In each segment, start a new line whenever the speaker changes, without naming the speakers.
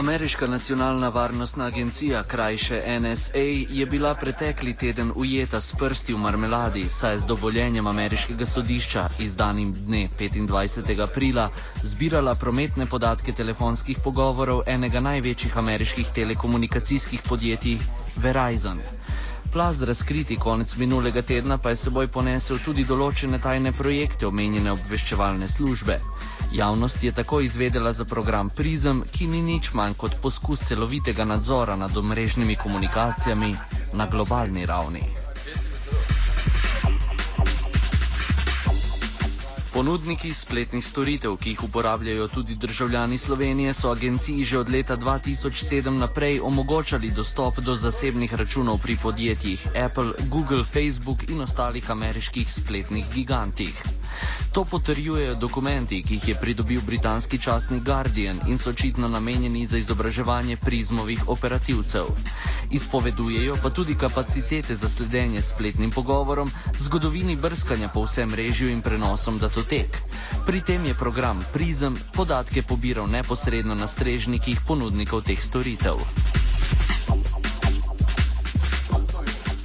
Ameriška nacionalna varnostna agencija, krajše NSA, je bila pretekli teden ujeta s prsti v marmeladi, saj je z dovoljenjem ameriškega sodišča, izdanim dne 25. aprila, zbirala prometne podatke telefonskih pogovorov enega največjih ameriških telekomunikacijskih podjetij, Verizon. Plaz razkriti konec minulega tedna pa je seboj ponesel tudi določene tajne projekte omenjene obveščevalne službe. Javnost je tako izvedela za program Prizem, ki ni nič manj kot poskus celovitega nadzora nad omrežnimi komunikacijami na globalni ravni. Ponudniki spletnih storitev, ki jih uporabljajo tudi državljani Slovenije, so agenciji že od leta 2007 naprej omogočali dostop do zasebnih računov pri podjetjih Apple, Google, Facebook in ostalih ameriških spletnih gigantih. To potrjujejo dokumenti, ki jih je pridobil britanski časnik Guardian in so očitno namenjeni za izobraževanje prizmovih operativcev. Izpovedujejo pa tudi kapacitete za sledenje spletnim pogovorom, zgodovini brskanja po vsem režju in prenosom datotek. Pri tem je program Prizem podatke pobiral neposredno na strežnikih ponudnikov teh storitev.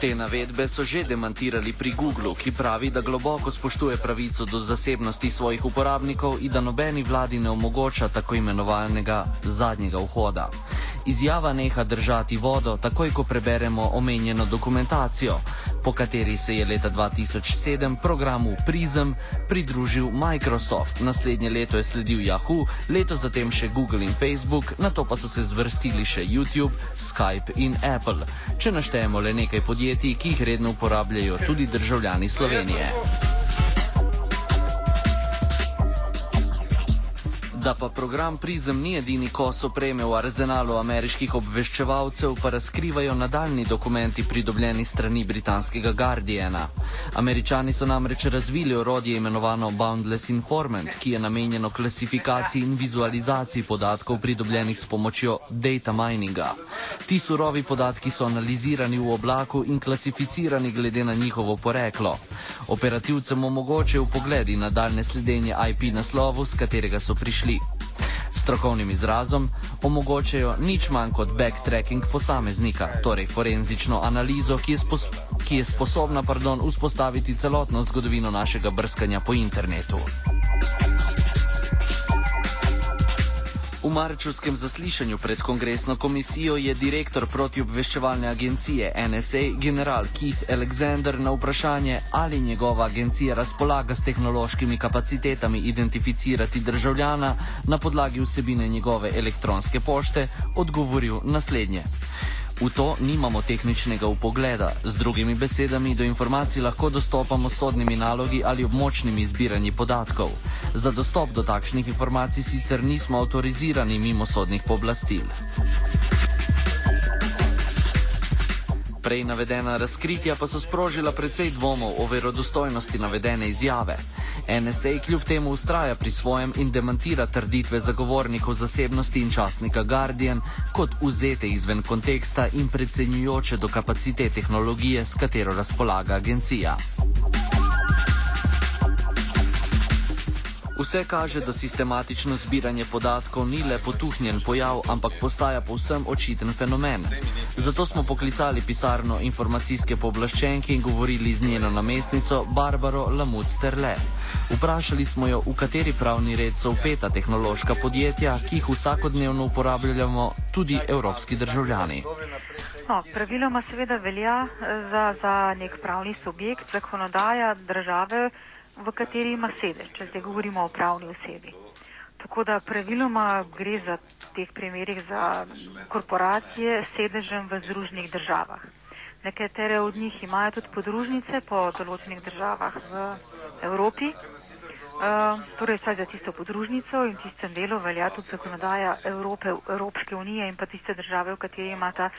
Te navedbe so že demantirali pri Googlu, ki pravi, da globoko spoštuje pravico do zasebnosti svojih uporabnikov in da nobeni vladi ne omogoča tako imenovanega zadnjega vhoda. Izjava neha držati vodo, takoj ko preberemo omenjeno dokumentacijo, po kateri se je leta 2007 programu Prism pridružil Microsoft, naslednje leto je sledil Yahoo, leto zatem še Google in Facebook, na to pa so se zvrstili še YouTube, Skype in Apple. Če naštejemo le nekaj podjetij, ki jih redno uporabljajo tudi državljani Slovenije. Da pa program Prizem ni edini kos opreme v arzenalu ameriških obveščevalcev, pa razkrivajo nadaljni dokumenti pridobljeni strani britanskega Guardiana. Američani so namreč razvili orodje imenovano Boundless Informant, ki je namenjeno klasifikaciji in vizualizaciji podatkov pridobljenih s pomočjo data mininga. Ti surovi podatki so analizirani v oblaku in klasificirani glede na njihovo poreklo. Operativcem omogočajo pogledi na daljne sledenje IP naslovu, z katerega so prišli strokovnim izrazom, omogočajo nič manj kot backtracking posameznika, torej forenzično analizo, ki je, spos ki je sposobna pardon, vzpostaviti celotno zgodovino našega brskanja po internetu. V marčevskem zaslišanju pred kongresno komisijo je direktor protiobveščevalne agencije NSA general Keith Alexander na vprašanje, ali njegova agencija razpolaga s tehnološkimi kapacitetami identificirati državljana na podlagi vsebine njegove elektronske pošte, odgovoril naslednje. V to nimamo tehničnega upogleda, z drugimi besedami, do informacij lahko dostopamo s sodnimi nalogi ali območnimi zbiranji podatkov. Za dostop do takšnih informacij sicer nismo avtorizirani mimo sodnih pooblastil. Prej navedena razkritja pa so sprožila precej dvomov o verodostojnosti navedene izjave. NSA kljub temu ustraja pri svojem in demantira trditve zagovornikov zasebnosti in časnika Guardian kot vzete izven konteksta in predsenjujoče do kapacitet tehnologije, s katero razpolaga agencija. Vse kaže, da sistematično zbiranje podatkov ni le potuhnjen pojav, ampak postaja povsem očiten fenomen. Zato smo poklicali pisarno informacijske pooblaščenke in govorili z njeno namestnico Barbaro Lamut-Sterle. Vprašali smo jo, v kateri pravni red so upeta tehnološka podjetja, ki jih vsakodnevno uporabljamo tudi evropski državljani.
No, praviloma seveda velja za, za nek pravni subjekt zakonodaja države v kateri ima sedež, če zdaj govorimo o pravni osebi. Tako da praviloma gre za teh primerih za korporacije s sedežem v združnih državah. Nekatere od njih imajo tudi podružnice po določenih državah v Evropi, uh, torej vsaj za tisto podružnico in tistem delu velja tudi zakonodaja Evrope, Evropske unije in pa tiste države, v kateri ima ta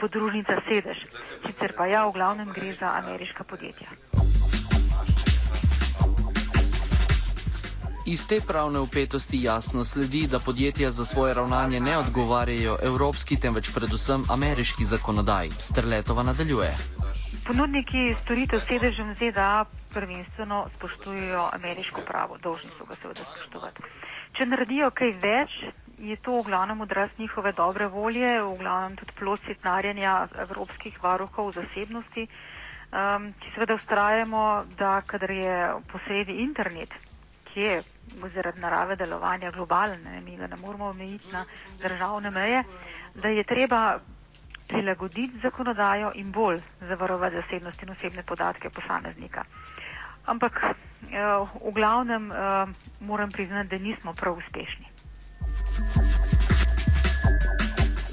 podružnica sedež. Sicer pa ja, v glavnem gre za ameriška podjetja.
Iz te pravne upetosti jasno sledi, da podjetja za svoje ravnanje ne odgovarjajo evropski, temveč predvsem ameriški zakonodaj. Strletova nadaljuje.
Ponudniki storitev sedežem ZDA prvenstveno spoštujejo ameriško pravo, dolžni so ga seveda spoštovati. Če naredijo kaj več, je to v glavnem odraz njihove dobre volje, v glavnem tudi plod sitnarjenja evropskih varuhov zasebnosti, um, ki seveda ustrajamo, da kadar je posredi internet, ki je zaradi narave delovanja globalen, ne, mi ga ne moramo omejiti na državne meje, da je treba prilagoditi zakonodajo in bolj zavarovati zasebnost in osebne podatke posameznika. Ampak eh, v glavnem eh, moram priznati, da nismo prav uspešni.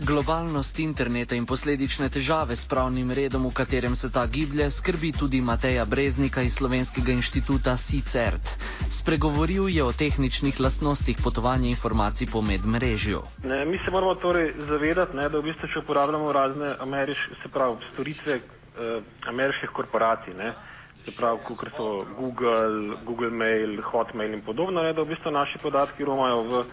Globalnost interneta in posledične težave s pravnim redom, v katerem se ta giblje, skrbi tudi Mateja Breznika iz Slovenskega inštituta SICERT. Spregovoril je o tehničnih lastnostih potovanja informacij po medmrežju.
Ne, mi se moramo torej zavedati, ne, da v bistvu, če uporabljamo razne ameriške, se pravi, storitve eh, ameriških korporacij, ne, se pravi, kot so Google, Google Mail, Hotmail in podobno, ne, da v bistvu naši podatki romajo v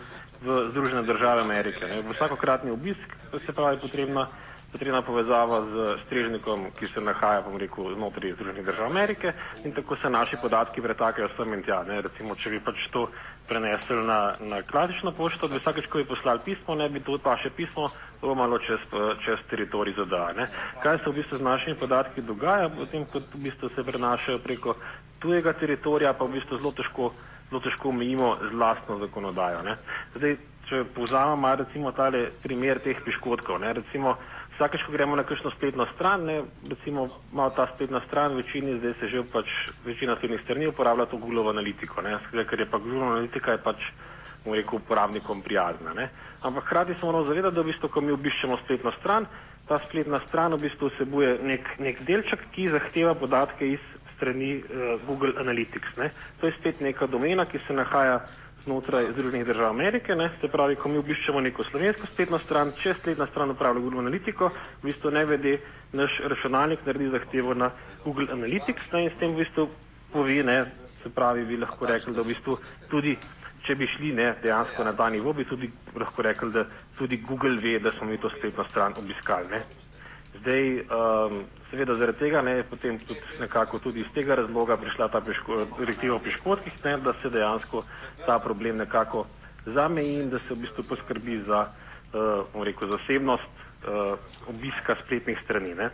v Združene države Amerike. Ne. Vsakokratni obisk se pravi potrebna, potrebna povezava z strežnikom, ki se nahaja, bom rekel, znotraj Združenih držav Amerike in tako se naši podatki pretakajo sem in tja. Ne. Recimo, če bi pač to prenesli na, na klasično pošto, bi vsakeč, ko bi poslali pismo, ne bi to vaše pismo romalo čez, čez teritorij ZDA. Ne. Kaj se v bistvu z našimi podatki dogaja, potem, ko v bistvu se prenašajo preko tujega teritorija, pa v bistvu zelo težko zelo težko omejimo z lastno zakonodajo. Ne. Zdaj, če povzamemo recimo tale primer teh piškotkov, ne, recimo vsakeč, ko gremo na kakšno spletno stran, ne, recimo malo ta spletna stran, večini zdaj se že pač večina spletnih strani uporablja to Google analitiko, ne, ker je pa Google analitika je pač, bom rekel, uporabnikom prijazna, ne. Ampak hkrati se moramo zavedati, da v bistvu, ko mi obiščemo spletno stran, ta spletna stran v bistvu vsebuje nek, nek delček, ki zahteva podatke iz strani uh, Google Analytics. Ne. To je spet neka domena, ki se nahaja znotraj Združenih držav Amerike. Ne. Se pravi, ko mi obiščemo neko slovensko spletno stran, če spletna stran upravlja Google Analytico, v bistvu ne vede, naš računalnik naredi zahtevo na Google Analytics ne, in s tem v bistvu pove, ne, se pravi, bi lahko rekli, da v bistvu tudi. Če bi šli ne, dejansko na ta nivo, bi tudi lahko rekli, da tudi Google ve, da smo mi to spletno stran obiskali. Ne. Zdaj, um, seveda zaradi tega ne, potem tudi nekako tudi iz tega razloga prišla ta direktiva o piškotkih, ne, da se dejansko ta problem nekako zameji in da se v bistvu poskrbi za, uh, rekel, zasebnost uh, obiska spletnih strani. Ne.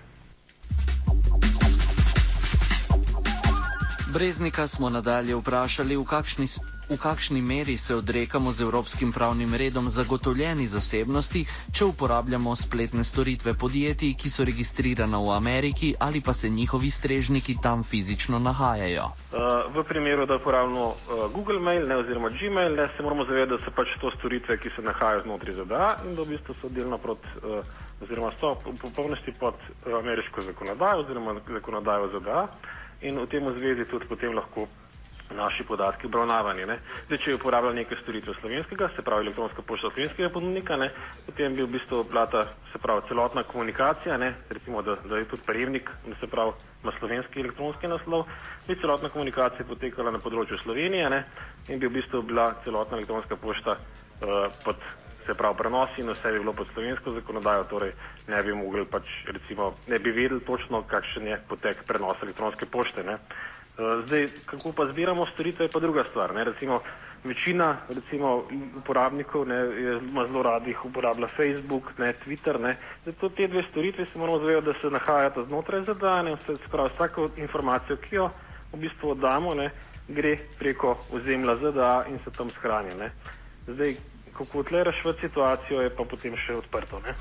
Breznika smo nadalje vprašali, v kakšni v kakšni meri se odrekamo z evropskim pravnim redom zagotovljeni zasebnosti, če uporabljamo spletne storitve podjetij, ki so registrirana v Ameriki ali pa se njihovi strežniki tam fizično nahajajo.
Uh, v primeru, da uporabljamo uh, Google Mail ne, oziroma Gmail, ne, se moramo zavedati, da so pač to storitve, ki se nahajajo znotraj ZDA in da v bistvu so delno proti. Uh, oziroma so v popolnosti pod ameriško zakonodajo oziroma zakonodajo ZDA in v tem zvezi tudi potem lahko naši podatki obravnavani. Zdaj, če je uporabljal neke storitve slovenskega, se pravi elektronska pošta slovenskega ponudnika, ne, potem bi v bistvu plata, se pravi celotna komunikacija, ne, recimo, da, da je tudi prejemnik, da se pravi ima slovenski elektronski naslov, bi celotna komunikacija potekala na področju Slovenije ne, in bi v bistvu bila celotna elektronska pošta uh, pod se pravi prenosi in vse bi bilo pod slovensko zakonodajo, torej ne bi mogli pač recimo, ne bi vedeli točno, kakšen je potek prenosa elektronske pošte. Ne. Eh, zdaj, kako pa zbiramo storitve, je pa druga stvar. Ne? Recimo, večina recimo, uporabnikov ne, je, ima zelo radih, uporablja Facebook, ne, Twitter. Ne? Zato te dve storitve se moramo zavedati, da se nahajata znotraj zadane pravi, vsako informacijo, ki jo v bistvu oddamo, ne, gre preko ozemlja ZDA in se tam shrani. Ne? Zdaj, kako tle rešiti situacijo, je pa potem še odprto. Ne?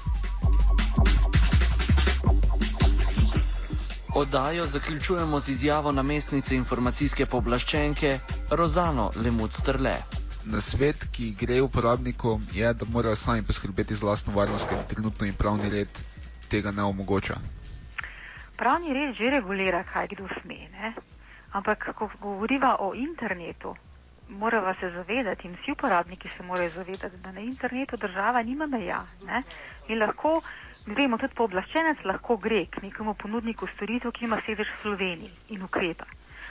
Oddajo zaključujemo z izjavo namestnice informacijske pooblaščenke Rozano Lemut-Strle.
Na svet, ki gre uporabnikom, je, da morajo sami poskrbeti za lastno varnost, ker trenutno jim pravni red tega ne omogoča.
Pravni red že regulira, kaj kdo sme. Ne? Ampak, ko govoriva o internetu, moramo se zavedati in vsi uporabniki se morajo zavedati, da na internetu država nima meja. Ne? In lahko Gremo tudi pooblaščenec, lahko gre k nekemu ponudniku storitev, ki ima sedež v Sloveniji in ukrepa.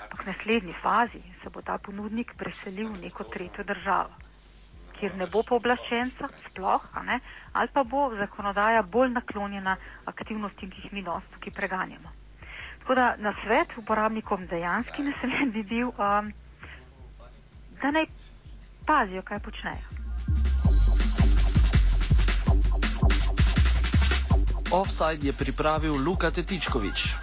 Ampak v naslednji fazi se bo ta ponudnik preselil v neko tretjo državo, kjer ne bo pooblaščenca sploh, ali pa bo zakonodaja bolj naklonjena aktivnostim, ki jih mi danes tukaj preganjamo. Tako da na svet uporabnikom dejansko ne smem bi bil, um, da naj pazijo, kaj počnejo.
Offside je pripravil Luka Tetičkovič.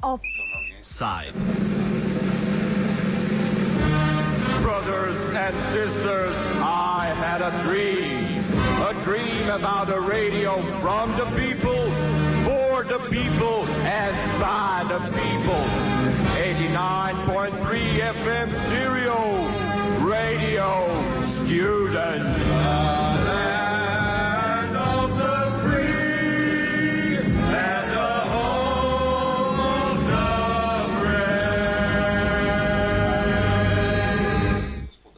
Offside. Brothers and sisters, I had a dream. A dream about a radio from the people, for the people, and by the people. 89.3 FM stereo, radio student.